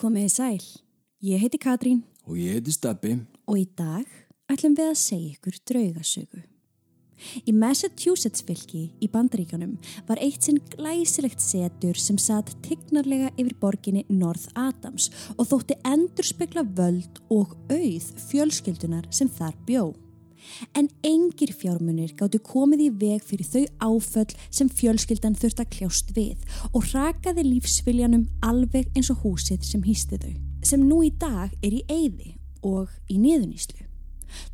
Komiði sæl, ég heiti Katrín Og ég heiti Steppi. og í dag ætlum við að segja ykkur draugasögu. Í Massachusetts fylki í Bandaríkanum var eitt sinn glæsilegt setur sem satt tignarlega yfir borginni North Adams og þótti endurspegla völd og auð fjölskyldunar sem þar bjó. En engir fjármunir gáttu komið í veg fyrir þau áföll sem fjölskyldan þurft að kljást við og rakaði lífsviljanum alveg eins og húsið sem hýsti þau, sem nú í dag er í eyði og í niðuníslu.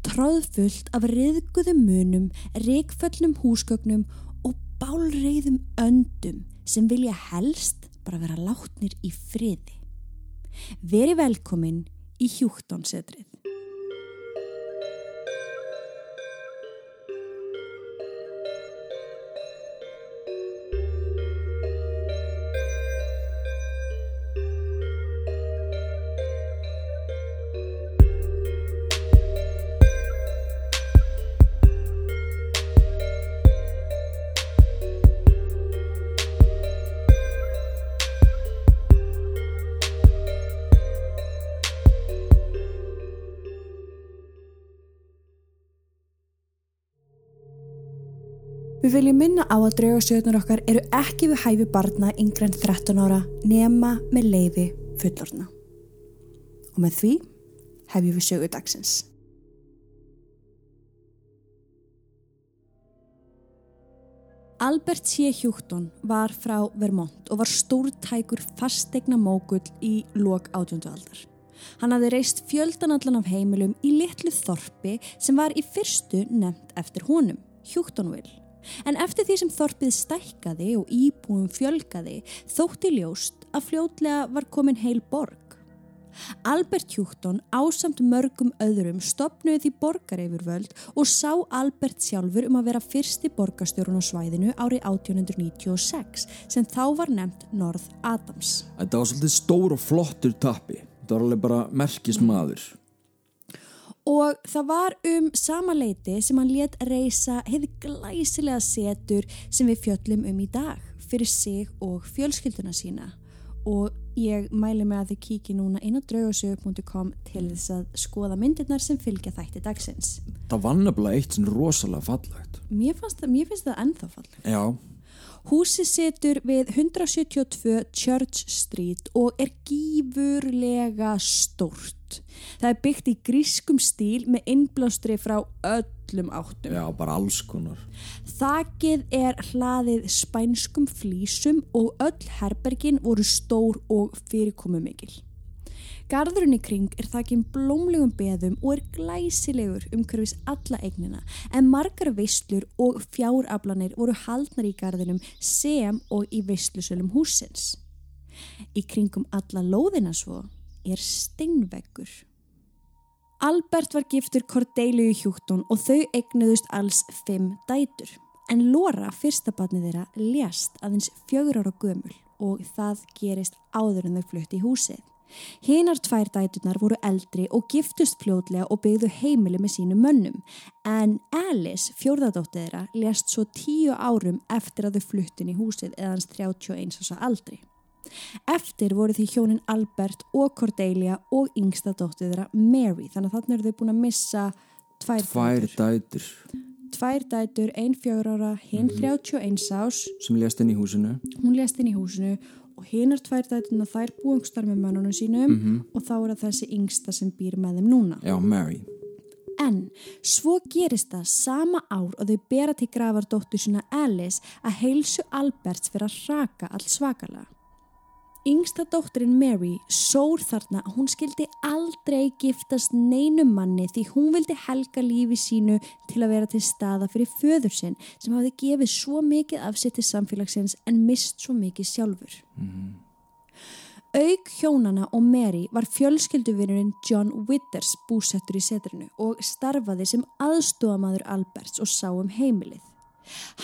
Tróðfullt af riðguðum munum, reikföllnum húsgögnum og bálreiðum öndum sem vilja helst bara vera látnir í friði. Veri velkomin í hjúktónsetrið. Við viljum minna á að draugasögnar okkar eru ekki við hæfi barna yngre en 13 ára nema með leifi fullorna. Og með því hefjum við sögu dagsins. Albert C. Hjúkton var frá Vermont og var stórtækur fastegna mógull í lok átjöndu aldar. Hann hafði reist fjöldanallan af heimilum í litlu þorpi sem var í fyrstu nefnt eftir honum, Hjúktonville. En eftir því sem þorpið stækkaði og íbúum fjölgaði þótti ljóst að fljótlega var komin heil borg. Albert Hjúkton ásamt mörgum öðrum stopnuði því borgareifurvöld og sá Albert sjálfur um að vera fyrsti borgastjórun á svæðinu árið 1896 sem þá var nefnt North Adams. Þetta var svolítið stór og flottur tappi. Þetta var alveg bara merkismadur. Og það var um sama leiti sem hann let reysa hefði glæsilega setur sem við fjöllum um í dag fyrir sig og fjölskylduna sína. Og ég mæli mig að þið kíki núna inn á draugasögu.com til þess að skoða myndirnar sem fylgja þætti dagsins. Það var nefnilega eitt sem rosalega fallegt. Mér, það, mér finnst það ennþá falleg. Já, Húsið situr við 172 Church Street og er gífurlega stórt. Það er byggt í grískum stíl með innblástri frá öllum áttum. já, bara alls konar. Þakið er hlaðið spænskum flísum og öll herbergin voru stór og fyrirkomu mikil. Garðurinn í kring er þakkinn blómlegum beðum og er glæsilegur umhverfis alla eignina en margar veislur og fjáraflanir voru haldnar í garðinum sem og í veislusölum húsins. Í kringum alla lóðina svo er steinveggur. Albert var giftur Cordelia Hjúktón og þau eignuðust alls fimm dætur. En Lora, fyrsta barnið þeirra, lést aðeins fjögur ára gömul og það gerist áður en þau flutti í húsið. Hinar tvær dæturnar voru eldri og giftust fljótlega og byggðu heimili með sínum mönnum. En Alice, fjórðadóttið þeirra, lést svo tíu árum eftir að þau fluttin í húsið eða hans 31 ása aldri. Eftir voru því hjónin Albert og Cordelia og yngsta dóttið þeirra Mary. Þannig að þannig eru þau búin að missa tvær, Tvær dætur. Tvær dætur, ein fjögur ára, hinn 31 ás. sem lést inn í húsinu. Hún lést inn í húsinu og hinar tvær dæturna þær búangstar með mönnunum sínum Mhm. og þá er það þessi yngsta sem býr með þeim núna. Já, Mary. En svo gerist það sama ár og þau bera til grafar dóttur sína Alice að heilsu Alberts fyrir að raka allt svakalega. Yngsta dótturinn Mary sór þarna að hún skildi aldrei giftast neinum manni því hún vildi helga lífi sínu til að vera til staða fyrir föður sinn sem hafði gefið svo mikið af sér til samfélagsins en mist svo mikið sjálfur. Auk hjónana og Mary var fjölskylduvinurinn John Withers búsettur í setrinu og starfaði sem aðstofamaður Alberts og sá um heimilið.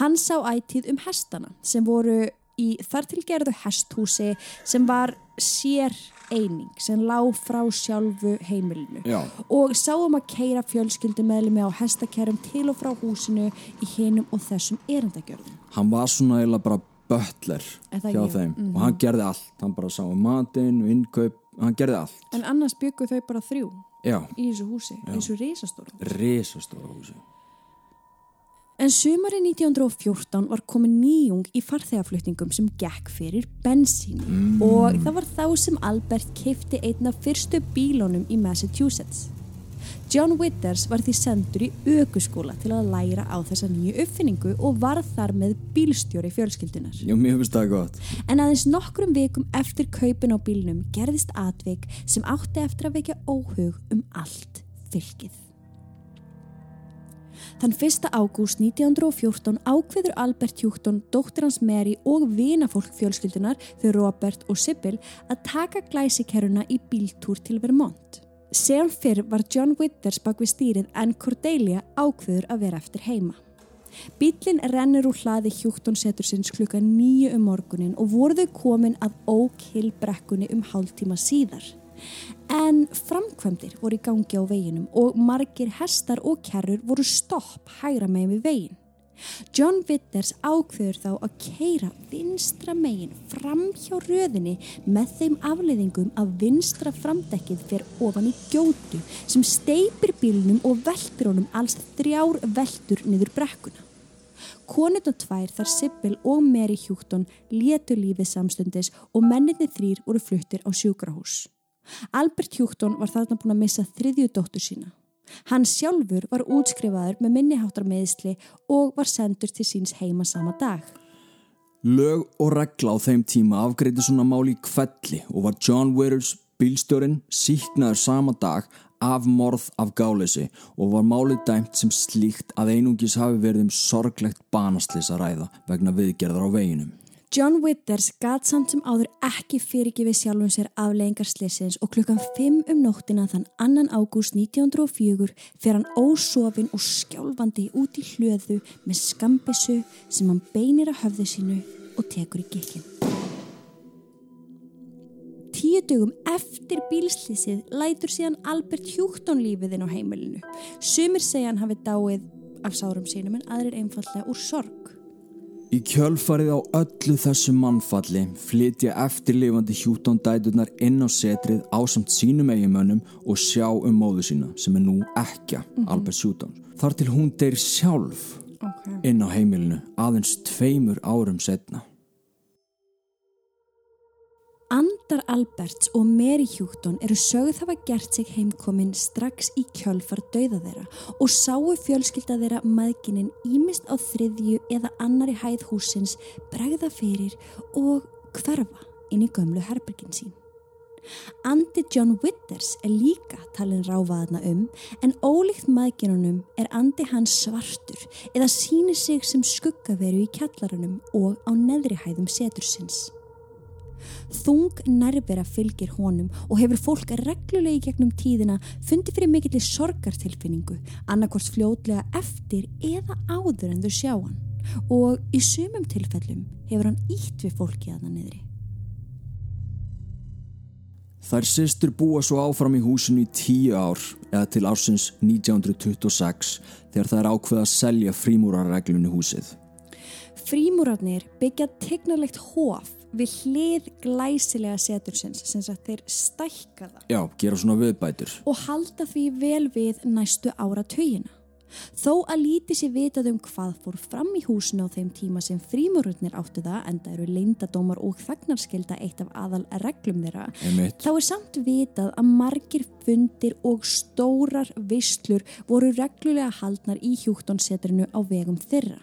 Hann sá ætíð um hestana sem voru í þartilgerðu hesthúsi sem var sér eining sem lá frá sjálfu heimilinu Já, og sáum að keira fjölskyldu meðlumi á hestakerrum til og frá húsinu í hinum og þessum erindagjörðum. hann var svona eiginlega bara það hjá þeim og hann gerði allt. Hann bara sá um matinn og innkaup hann gerði allt. En annars byggu þau bara þrjú Já, í þessu húsi, í þessu risastóru. risastóra húsi. En sumari 1914 var komin nýjung í farþegaflutningum sem gekk fyrir bensíni og það var þá sem Albert keipti einn af fyrstu bílónum í Massachusetts. John Withers var því sendur í aukuskóla til að læra á þessa nýju uppfinningu og var þar með bílstjóri fjölskyldunar. Já, mér finnst það gott. En aðeins nokkrum vikum eftir kaupin á bílnum gerðist atvik sem átti eftir að vekja óhug um allt fylgið. Þann 1. ágúst 1914 ákveður Albert Hjúkton, dóttir hans Mary og vinafólk fjölskyldunar, þau Robert og Sybil, að taka glæsikeruna í bíltúr til Vermont. Sem fyrr var John Withers bak við stýrið en Cordelia ákveður að vera eftir heima. Bílinn rennur úr hlaði Hjúkton setur sinns klukka nýju um morgunin og voru þau komin að ókilbrekkunni um hálftíma síðar. En framkvæmdir voru í gangi á veginum og margir hestar og kerrur voru stopp hægra megin við vegin. John Withers ákveður þá að keira vinstra megin fram hjá röðinni með þeim afleiðingum að vinstra framdekkið fer ofan í gjótu sem steipir bílnum og veldur honum alls þrjár veldur niður brekkuna. Konurna tvær þar Sibyl og Mary Hjúkton létu lífið samstundis og menninni þrýr voru fluttir á sjúkrahús. Albert Hjúkton var þarna búin að missa þriðju dóttur sína. Hann sjálfur var útskrifaður með minniháttar meðisli og var sendur til síns heima sama dag. Lög og regla á þeim tíma afgreiti svona máli í kvelli og var John Withers bílstjórin síknaður sama dag af morð af gáleysi og var málið dæmt sem slíkt að einungis hafi verið um sorglegt banaslis að ræða vegna viðgerðar á veginum. John Withers gat samt sem áður ekki fyrirgifið sjálfum sér afleggingar slissins og klukkan 5 um nóttina þann 2. ágúst 1904 fer hann ósofin og skjálfandi út í hljöðu með skambissu sem hann beinir að höfðu sínu og tekur í gikkin. Tíu dögum eftir bílslýsið lætur síðan Albert Hjúkton lífið inn á heimilinu. Sumir segja hann hafi dáið af sárum sínum en aðrir einfallega úr sorg. Í kjölfarið á öllu þessu mannfalli flytja eftirlifandi hjútón dæturnar inn á setrið á samt sínum eiginmönnum og sjá um móðu sína sem er nú ekkja Albert Hjútón. Þar til hún deyr sjálf Okay. inn á heimilinu aðeins tveimur árum setna. Andar Alberts og Mary Hjúkton eru sögð hafa gert sig heimkomin strax í kjölfar dauða þeirra og sáu fjölskylda þeirra maðgininn ímist á þriðju eða annari hæð húsins bregða fyrir og hverfa inn í gömlu herbergin sín. Andi John Withers er líka talin ráfaðna um en ólíkt maðginunum er andi hans svartur eða sýnir sig sem skuggaveru í kjallarunum og á neðri hæðum setursins. Þung nærvera fylgir honum og hefur fólk reglulega í gegnum tíðina fundið fyrir mikill sorgartilfinningu, annarkvort fljótlega eftir eða áður en þau sjá hann og í sumum tilfellum hefur hann ítt við fólki að það niðri. Þær systur búa svo áfram í húsinu í tíu ár eða til ársins 1926 þegar það er ákveð að selja frímúrarreglunni húsið. Frímúrarnir byggja tegnarlegt hóf við hlið glæsilega setursins sem sagt þeir stækka það Já, gera svona viðbætur. og halda því vel við næstu ára tögina. Þó að líti sér vitað um hvað fór fram í húsinu á þeim tíma sem frímururnir áttu það, enda eru leindadómar og þagnarskilda eitt af aðal reglum þeirra, Einmitt. þá er samt vitað að margir fundir og stórar vislur voru reglulega haldnar í hjúktonsetrinu á vegum þeirra.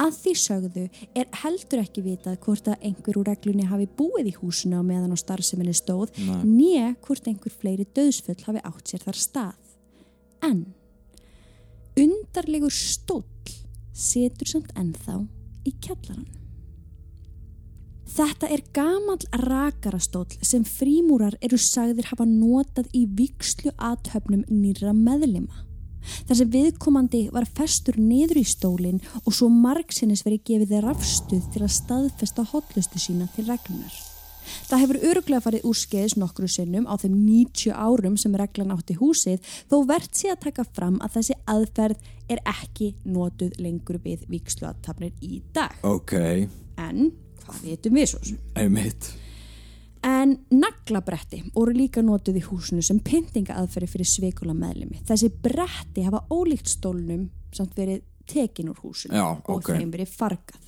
Að því sögðu er heldur ekki vitað hvort að einhver úr reglunni hafi búið í húsinu á meðan á starfseminni stóð, né hvort einhver fleiri döðsfull hafi átt sér þar stað. En undarlegur stóll setur samt ennþá í kjallaran. Þetta er gamall rakarastóll sem frímúrar eru sagðir hafa notað í vikslu aðtöfnum nýra meðlima. Þar sem viðkomandi var festur niður í stólinn og svo margsinnis verið gefið rafstuð til að staðfesta hotlustu sína til reglunar. Það hefur öruglega farið úrskeiðis nokkru sinnum á þeim 90 árum sem reglan átti húsið þó verðt sé að taka fram að þessi aðferð er ekki notuð lengur við viksluattafnir í dag. Ok, En hvað veitum við svo einmitt. En naglabretti voru líka notuð í húsinu sem pyntingaaðferði fyrir sveikula meðlimi. Þessi bretti hafa ólíkt stólnum samt verið tekin úr húsinu Já, og ok. þeim verið fargað.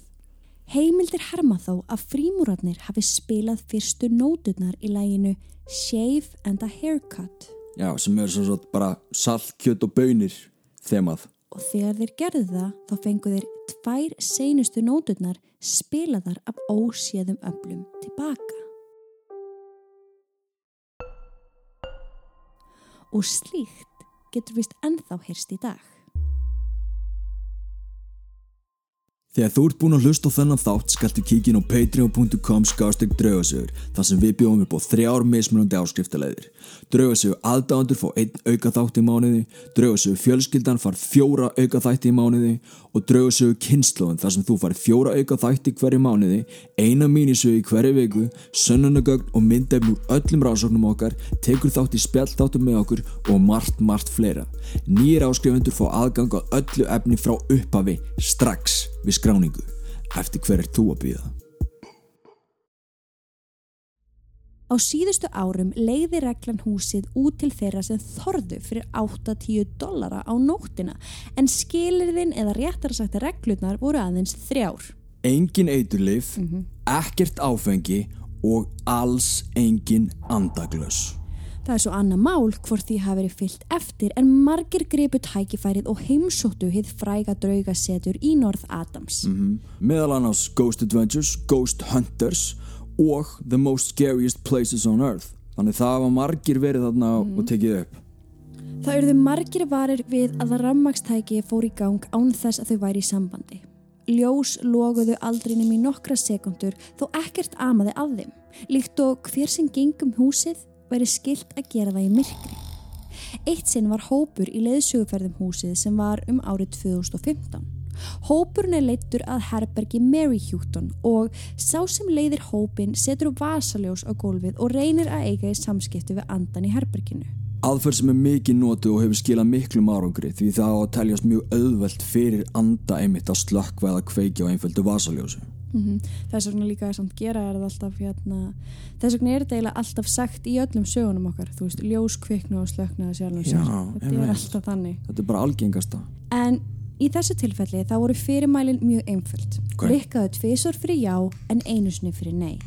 Heimildir herma þó að frímúrarnir hafi spilað fyrstu nóturnar í læginu Shave and a Haircut Já, sem er svo svo bara salt, kjött og bönir þemað. og þegar þeir gerðu það þá fengu þeir tvær seinustu nóturnar spilaðar af óséðum öflum tilbaka. Og slíkt getur vist ennþá heyrst í dag. Þegar þú ert búinn að hlusta á þennan þátt skaltu kíkin á patreon.com skástrík draugasögur þar sem við bjóðum upp á þrjár mismunandi áskriftaleiðir. Draugasögur aðdándur fá einn auka þátt í mánuði, draugasögur fjölskyldan far fjóra auka þætti í mánuði og draugasögur kynnslóðin þar sem þú far fjóra auka þætti hverju mánuði, eina mínisögu í hverju viku, sönnunagögn og myndefn úr öllum rásóknum okkar, tekur þátt í spjallþáttum með okkur og margt, margt fleira. Nýjir áskrifundur fá aðgang á öllu efni frá upphafi strax við skráningu. Eftir hver er þú að býða? Á síðustu árum leiði reglan húsið út til þeirra sem þorðu fyrir 8-10 dollara á nóttina en skilirðin eða réttar sagt reglurnar voru aðeins þrjár. Engin eiturlif, ekkert áfengi og alls engin andaglös. Það er svo annað mál hvort því hafi verið fyllt eftir en margir gripu tækifærið og heimsóttu hið fræga draugasetur í North Adams. Meðal annars Ghost Adventures, Ghost Hunters og The Most Scariest Places on Earth. Þannig það hafa margir verið þarna og tekið upp. Það urðu margir varir við að rammakstæki fór í gang án þess að þau væri í sambandi. Ljós loguðu aldrinum í nokkra sekundur þó ekkert amaði að þeim, líkt og hver sem gengum húsið væri skilt að gera það í myrkri. Eitt sinn var hópur í leiðsöguferðum húsið sem var um árið 2015. Hópurinn er leittur að herbergi Mary Houghton og sá sem leiðir hópin setur upp vasaljós á gólfið og reynir að eiga í samskipti við andan í herberginu. Aðferð sem er mikið notu og hefur skilað miklum árangri því það á að teljast mjög auðvelt fyrir anda einmitt að slökkva eða kveikja á einföldu vasaljósi. Mm Þess vegna líka samt gera er það alltaf hérna, þess vegna er þetta eiginlega alltaf sagt í öllum sögunum okkar, þú veist, ljós, kviknu og slöknu þetta er alltaf þannig. Þetta er bara algengasta. en í þessu tilfelli þá voru fyrirmælin mjög einföld. Ok. klikkaðu tvisor fyrir já en einu sinni fyrir nei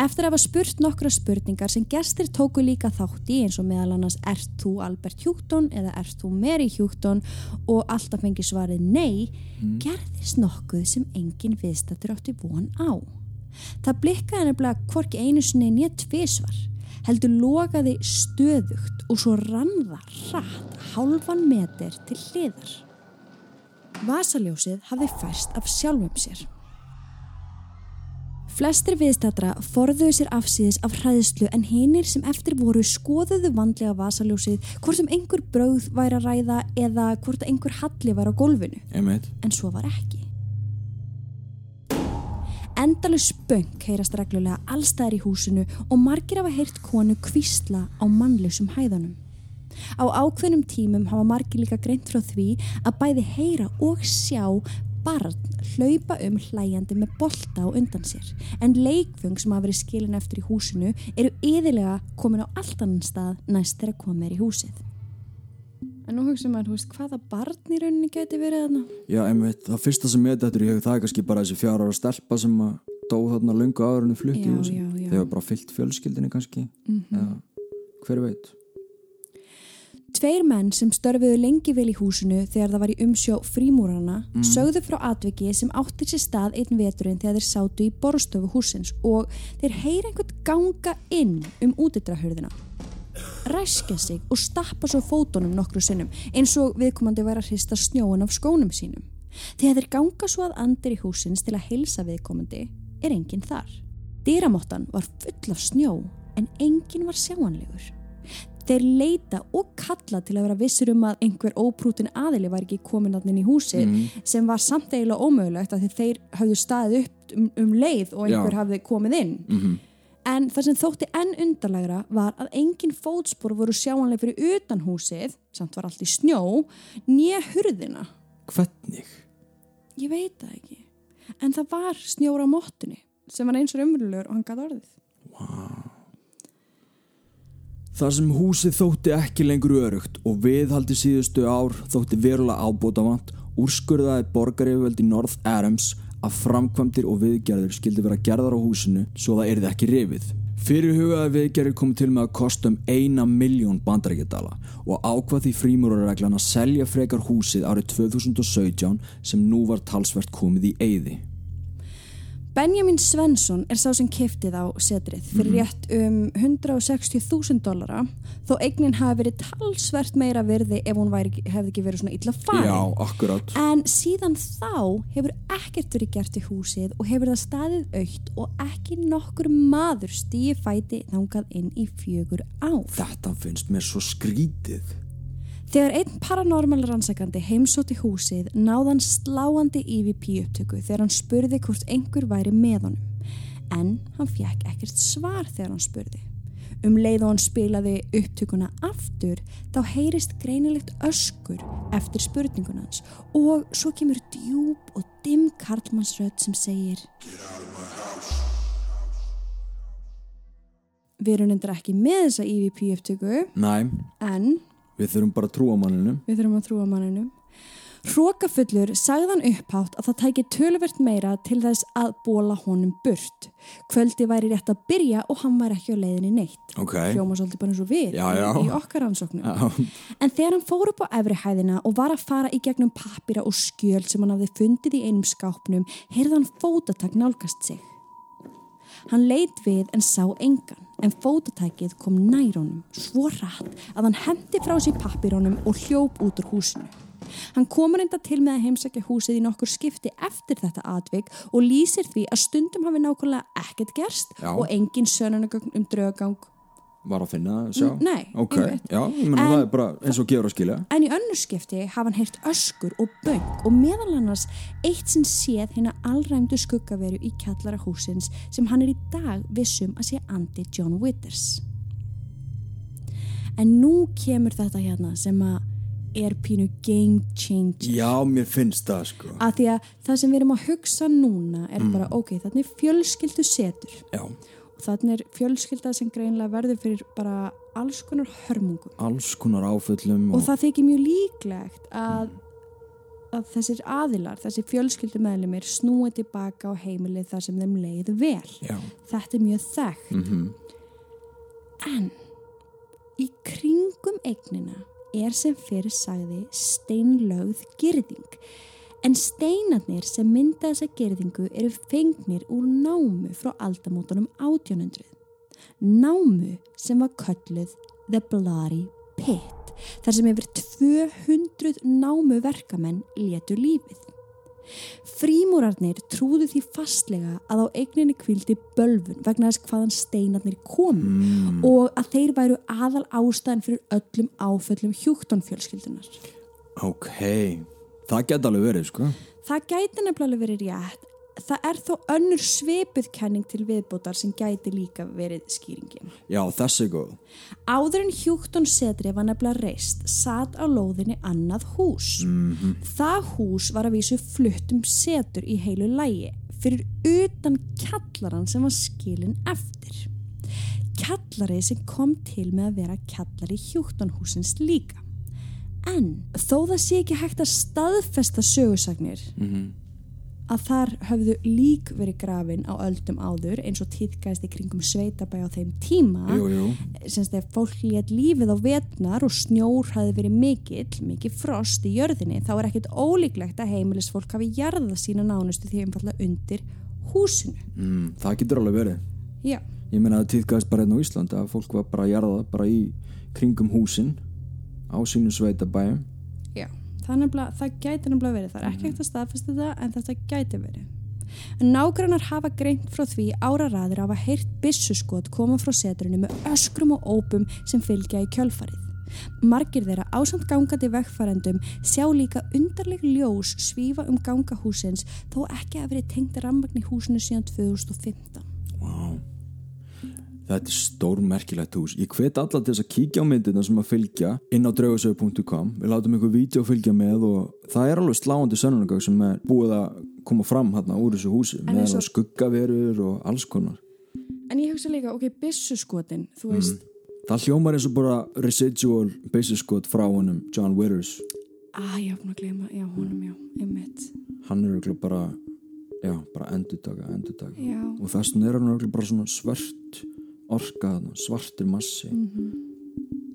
Eftir að hafa spurt nokkra spurningar sem gestir tóku líka þátt í eins og meðal annars Ert þú Albert Hjúkton eða ert þú Mary Hjúkton og alltaf fengi svarið nei gerðist nokkuð sem engin viðstættur átti von á. Það blikkaði nefnilega hvorki einu sinni nýja tvisvar heldur logaði stöðugt og svo rann það hratt hálfan meter til hliðar. Vasaljósið hafði færst af sjálfum sér. Flestir viðstættra forðuðu sér afsíðis af hræðslu en hinir sem eftir voru skoðuðu vandlega vasaljósið hvort sem einhver brauð væri að ræða eða hvort einhver halli væri á gólfinu, Einmitt. en svo var ekki. Endalus spönk heyrast reglulega allstæðar í húsinu og margir hafa heyrt konu kvísla á mannlausum hæðanum. Á ákveðnum tímum hafa margir líka greint frá því að bæði heyra og sjá barn hlaupa um hlæjandi með bolta á undan sér en leikfung sem hafa verið skilin eftir í húsinu eru yðurlega komin á allt annan stað næst þegar komið er í húsið. En nú hugsa maður, þú veist, hvaða barn í rauninni geti verið þarna? Já, einmitt. Það fyrsta sem ég þetta er í hug það er kannski bara þessi fjár ára stelpa sem að dó þarna lungu áður en flutti í Já, húsi. já, já. Þegar bara fyllt fjölskyldinni kannski. Já, hver veit. Tveir menn sem störfuðu lengi vel í húsinu þegar það var í umsjó frímúrana sögðu frá atviki sem átti sér stað einn veturinn þegar þeir sátu í borstofu húsins og þeir heyra einhvern ganga inn um útidrahörðina. Ræskja sig og stappa svo fótunum nokkru sinnum eins og viðkomandi væri að hrista snjóin af skónum sínum. Þegar þeir ganga svo að andir í húsins til að heilsa viðkomandi er enginn þar. Dýramottan var full af snjó en enginn var sjáanlegur. Þeir leita og kalla til að vera vissur um að einhver óprútin aðili var ekki komin inn í húsið sem var samt eiginlega ómögulegt að þeir hafðu staðið upp um, um leið og einhver Já. hafði komið inn. En það sem þótti enn undarlegra var að engin fótspor voru sjáanlega fyrir utan húsið, samt var allt í snjó, nýja hurðina. Hvernig? Ég veit það ekki. En það var snjóra á móttunni sem var eins og umverulegur og hann gæti orðið. Þar sem húsið þótti ekki lengur örugt og viðhaldi síðustu ár þótti verulega ábótavant úrskurðaði borgaryfjöld í North Adams að framkvæmdir og viðgerður skildi vera gerðar á húsinu svo það erði ekki rifið. Fyrirhugaði viðgerður kom til með að kosta um eina miljón bandarækjadala og ákvað því frímúrareglan að selja frekar húsið árið 2017 sem nú var talsvert komið í eyði. Benjamin Svensson er sá sem kiftið á setrið fyrir rétt um 160.000 dollara þó eignin hafi verið talsvert meira virði ef hún væri, hefði ekki verið svona illa fæn. Já, akkurat. En síðan þá hefur ekkert verið gert í húsið og hefur það staðið aukt og ekki nokkur maður stíi fæti þangað inn í fjögur ár. Þetta finnst mér svo skrítið. Þegar einn paranormal rannsakandi heimsóti húsið náðan sláandi EVP upptöku þegar hann spurði hvort einhver væri með honum. En hann fekk ekkert svar þegar hann spurði. Um leið og hann spilaði upptökuna aftur þá heyrist greinilegt öskur eftir spurningunans og svo kemur djúb og dimm karlmannsrödd sem segir Við erum endur ekki með þessa EVP upptöku Næ, en við þurfum bara að trúa manninu. við þurfum að trúa manninum. Hrókafullur sagðan upphátt að það tæki töluvert meira til þess að bóla honum burt. Kvöldi væri rétt að byrja og hann var ekki á leiðinni neitt. Ok. Hljóma svolítið bara eins og við Já, já. Í, okkar ansóknum. En þegar hann fór upp á efri hæðina og var að fara í gegnum pappira og skjöl sem hann hafði fundið í einum skápnum, heyrði hann fótatak nálgast sig. Hann leit við en sá engan, en fótatækið kom nær honum, svo rætt að hann hendi frá sér pappirónum og hljóp út úr húsinu. Hann komur enda til með að heimsækja húsið í nokkur skipti eftir þetta atvik og lýsir því að stundum hafi nákvæmlega ekkert gerst Já. og engin sönunagögn um draugang. Var að finna, sjá. N- nei, Ok, einmitt. já, En- það er bara eins og gefur að skilja. En í önnur skipti hafa hann heyrt öskur og böng og meðal annars eitt sinn séð hérna allræmdu skuggaveru í kjallara húsins sem hann er í dag vissum að sé andi John Withers. En nú kemur þetta hérna sem að er pínu game changer. Já, mér finnst það, sko. Að því að það sem við erum að hugsa núna er bara ok, þannig er fjölskyldu setur Já, þannig er fjölskylda sem greinlega verður fyrir bara alls konar hörmungum. alls konar áföllum og það þykir mjög líklegt að, að þessir aðilar, þessi fjölskyldu meðlumir snúi tilbaka á heimilið þar sem þeim leið vel. Já, Þetta er mjög þekkt. mhm, En í kringum eignina er sem fyrir sagði steinlögð girðing. En steinarnir sem mynda þessa girðingu eru fengnir úr námu frá aldamótunum 1800. Námu sem var kölluð The Bloody Pit, þar sem yfir 200 námu verkamenn létu lífið. Frímúrarnir trúðu því fastlega að á eigninni kvildi bölvun vegna þess hvaðan steinarnir komu mm, og að þeir væru aðal ástæðan fyrir öllum áföllum hjúktonfjölskyldunar. ok. Það geta alveg verið, sko. Það gæti nefnilega verið rétt. Það er þó önnur svipuð kenning til viðbútar sem gæti líka verið skýringin. Já, þessi góð. Áður en Hjúkton setri var nefnilega reist, satt á lóðinni annað hús. Mhm. Það hús var að vísu fluttum setur í heilu lægi fyrir utan kjallaran sem var skilin eftir. Kjallari sem kom til með að vera kjallari Hjúktonhúsins líka. En þó það sé ekki hægt að staðfesta sögusagnir Mhm. að þar höfðu lík verið grafin á öldum áður eins og tíðgæðist í kringum sveitabæ á þeim tíma Jú, jú. semst ef fólk létt lífið á vetnar og snjór hafi verið mikill, mikið frost í jörðinni þá er ekkit ólíklegt að heimilisfólk hafi jarðað sína nánustu því einfallega undir húsinu. Mm, það getur alveg verið. Já, Ég meina að það tíðgæðist bara hérna á Íslandi að fólk var bara að jarða bara í kringum húsin á sínu sveitabæjum. já. Það, það gæti nefnilega verið. Það er ekki hægt að staðfesta þetta en þetta gæti verið. En nágrannar hafa greint frá því áraraðir hafa heyrt byssuskot koma frá seturinu með öskrum og ópum sem fylgja í kjölfarið. Margir þeirra ásamt gangandi vegfærendum sjá líka undarleg ljós svífa um gangahúsins þó ekki að verið tengt rammagn í húsinu síðan 2015. Vá. Þetta er stór merkilegt hús. Ég hvet alla til þess að kíkja á myndina sem að fylgja inn á draugasögu.com. Við látum ykkur vídeo fylgja með og það er alveg sláandi sönnunagögg sem er búið að koma fram hérna úr þessu húsi En með og- skuggaverur og alls konar. en ég hugsa líka, ok, byssuskotin þú veist, Það hljómar eins og bara residual byssuskot frá honum John Withers að ég haf búin að gleyma já, honum, já, einmitt hann er örugglega bara já, bara endurtaka, endurtaka já, og þess vegna er hann örugglega bara svona svört orka, svartur massi Mhm.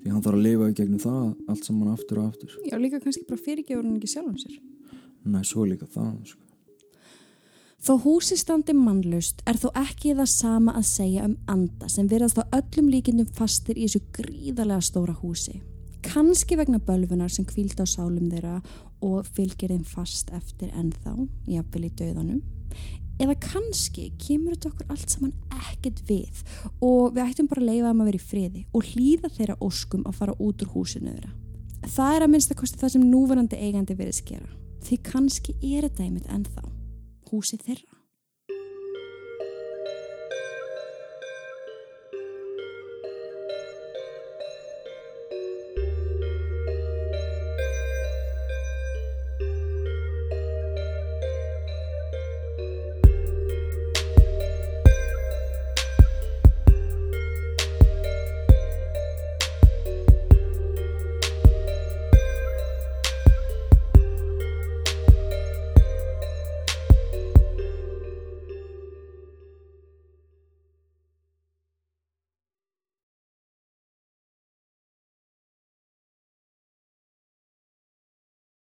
því hann þarf að lifa í gegnum það allt saman aftur og aftur já, líka kannski bara fyrirgefur hann ekki sjálfum sér Nei, svo líka það sko. Þó húsi standi mannlaust er þó ekki það sama að segja um anda sem verðast á öllum líkindum fastir í þessu gríðarlega stóra húsi. Kanski vegna bölfunar sem kvíld á sálum þeirra og fylgir þeim fast eftir ennþá, jafnvel í döðanum. Eða kannski kemur þetta okkur allt saman ekkert við og við ættum bara að leifa þeim að vera í friði og hlýða þeirra óskum að fara út úr húsinu þeirra. Það er að minnsta kosti það sem núverandi eigandi verið skera. Því kannski er þetta einmitt ennþá húsið þeirra.